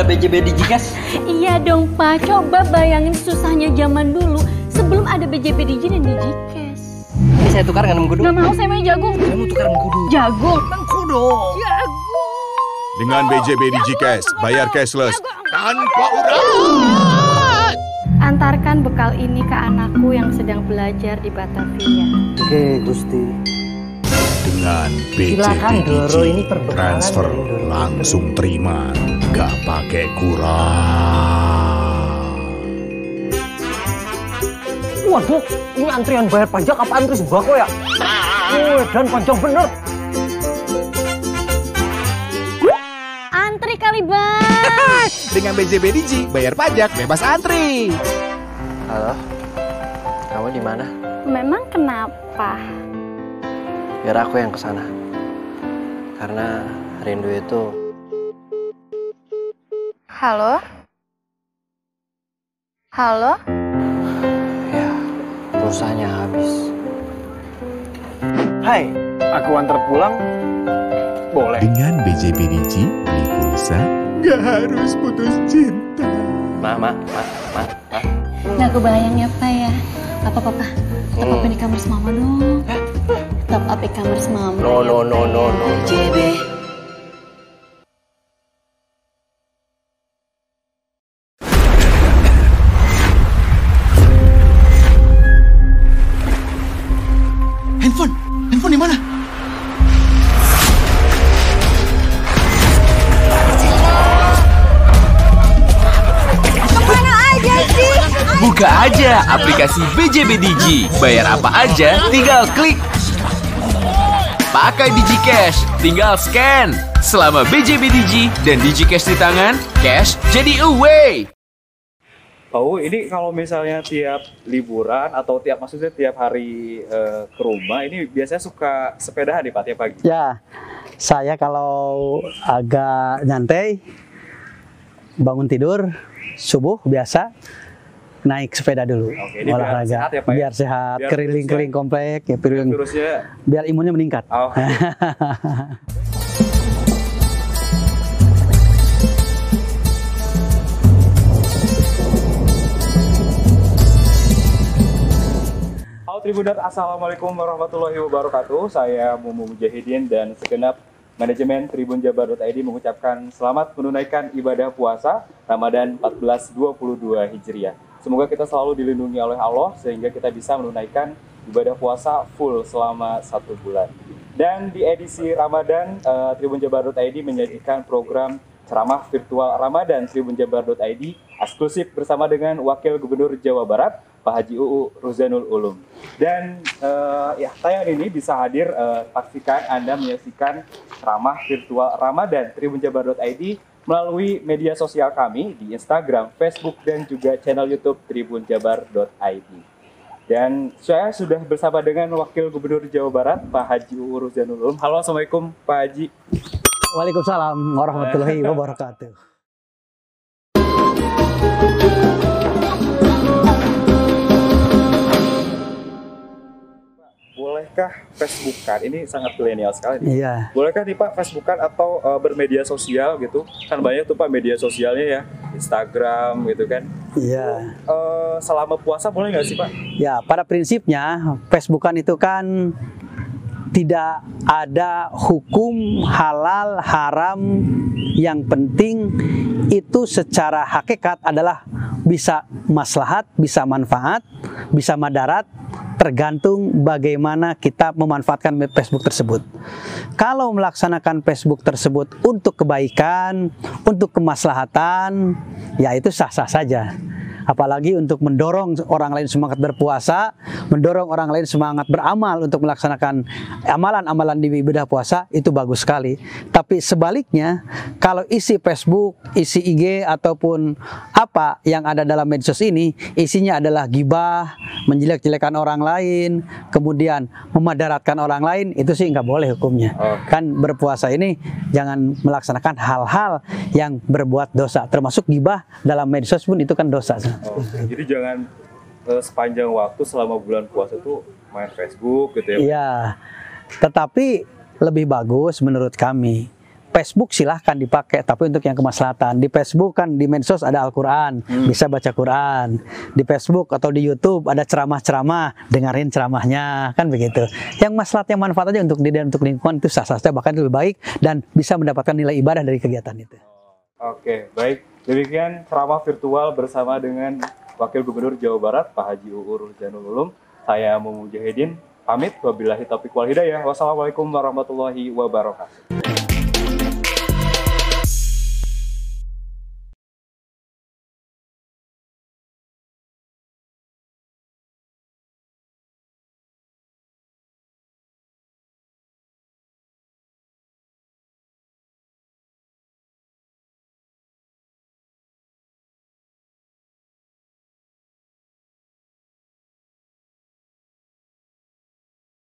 ada BJB Digicash. Iya dong Pak, coba bayangin susahnya zaman dulu sebelum ada BJB Digi dan Digicast. Ini saya tukar dengan kudu. Gak mau saya mau jagung. Saya mau tukar dengan kudu. Jagung. Dengan kudu. Jagung. Dengan BJB Digicash, bayar cashless tanpa urat. Antarkan bekal ini ke anakku yang sedang belajar di Batavia. Oke, Gusti. Dengan ini Digi, transfer langsung terima, gak pakai kurang. Waduh, ini antrian bayar pajak apa antri sembako ya? Wih, dan panjang bener. Antri kali Bang. Dengan BJB Digi, bayar pajak bebas antri. Halo. Kamu di mana? Memang kenapa? Biar aku yang ke sana. Karena rindu itu Halo? Halo? ya pulsanya habis. Hai, aku antar pulang. Boleh. Dengan BJB Digi, beli pulsa, gak harus putus cinta. Ma, ma, ma, ma, ma. Nggak kebayang ya Pak ya. Apa papa? Top up Hmm. di kamar mama dong. Top up di kamar mama. No, no, no, no, no. JB. Handphone, handphone di mana? Buka aja aplikasi BJB Digi. Bayar apa aja, tinggal klik. Pakai DigiCash, tinggal scan. Selama BJB Digi dan DigiCash di tangan, cash jadi away. Oh, ini kalau misalnya tiap liburan atau tiap maksudnya tiap hari eh, ke rumah, ini biasanya suka sepedahan nih Pak tiap pagi. Ya, saya kalau agak nyantai, bangun tidur, subuh biasa, naik sepeda dulu, Oke, ini biar olahraga, sehat ya, Pak, ya? biar sehat, Biar keliling-keliling komplek, ya, keliling- Terusnya, biar imunnya meningkat. oh, Halo Tribunat, Assalamualaikum warahmatullahi wabarakatuh. Saya Mumu Mujahidin dan segenap manajemen Tribun Jabar.id mengucapkan selamat menunaikan ibadah puasa Ramadan 1422 Hijriah. Semoga kita selalu dilindungi oleh Allah sehingga kita bisa menunaikan ibadah puasa full selama satu bulan. Dan di edisi Ramadan, eh, Tribun Jabar.id menyajikan program ceramah virtual Ramadan Tribun Jabar.id eksklusif bersama dengan Wakil Gubernur Jawa Barat, Pak Haji UU Ruzanul Ulum. Dan eh, ya tayangan ini bisa hadir pastikan Anda menyaksikan ceramah virtual Ramadan Tribun Jabar.id melalui media sosial kami di Instagram, Facebook, dan juga channel YouTube Tribun Jabar.id. Dan saya sudah bersama dengan Wakil Gubernur Jawa Barat, Pak Haji UU Ruzanul Ulum. Halo, Assalamualaikum Pak Haji. Waalaikumsalam warahmatullahi wabarakatuh. Bolehkah Facebookan? Ini sangat milenial sekali. nih. Iya, Bolehkah nih Pak Facebookan atau eh, bermedia sosial gitu? Kan banyak tuh Pak media sosialnya ya, Instagram gitu kan. iya. Eh, selama puasa boleh nggak sih Pak? Ya, pada prinsipnya Facebookan itu kan tidak ada hukum halal haram yang penting itu secara hakikat adalah bisa maslahat, bisa manfaat, bisa madarat tergantung bagaimana kita memanfaatkan Facebook tersebut. Kalau melaksanakan Facebook tersebut untuk kebaikan, untuk kemaslahatan, ya itu sah-sah saja apalagi untuk mendorong orang lain semangat berpuasa, mendorong orang lain semangat beramal untuk melaksanakan amalan-amalan di ibadah puasa itu bagus sekali. Tapi sebaliknya, kalau isi Facebook, isi IG ataupun apa yang ada dalam medsos ini, isinya adalah gibah, menjelek-jelekan orang lain, kemudian memadaratkan orang lain, itu sih nggak boleh hukumnya. Oke. Kan berpuasa ini jangan melaksanakan hal-hal yang berbuat dosa, termasuk gibah dalam medsos pun itu kan dosa. Oh, jadi jangan eh, sepanjang waktu selama bulan puasa tuh main Facebook gitu ya. Iya, tetapi lebih bagus menurut kami Facebook silahkan dipakai, tapi untuk yang kemaslahatan. Di Facebook kan di medsos ada Al-Quran, bisa baca Quran. Di Facebook atau di YouTube ada ceramah-ceramah, dengerin ceramahnya, kan begitu. Yang maslahat yang manfaat aja untuk diri dan untuk lingkungan itu sah-sah saja, bahkan itu lebih baik dan bisa mendapatkan nilai ibadah dari kegiatan itu. Oke, baik. Demikian ceramah virtual bersama dengan Wakil Gubernur Jawa Barat, Pak Haji Uur Janul Ulum. Saya Mumu Mujahidin, pamit. Wabillahi taufiq wal hidayah. Wassalamualaikum warahmatullahi wabarakatuh.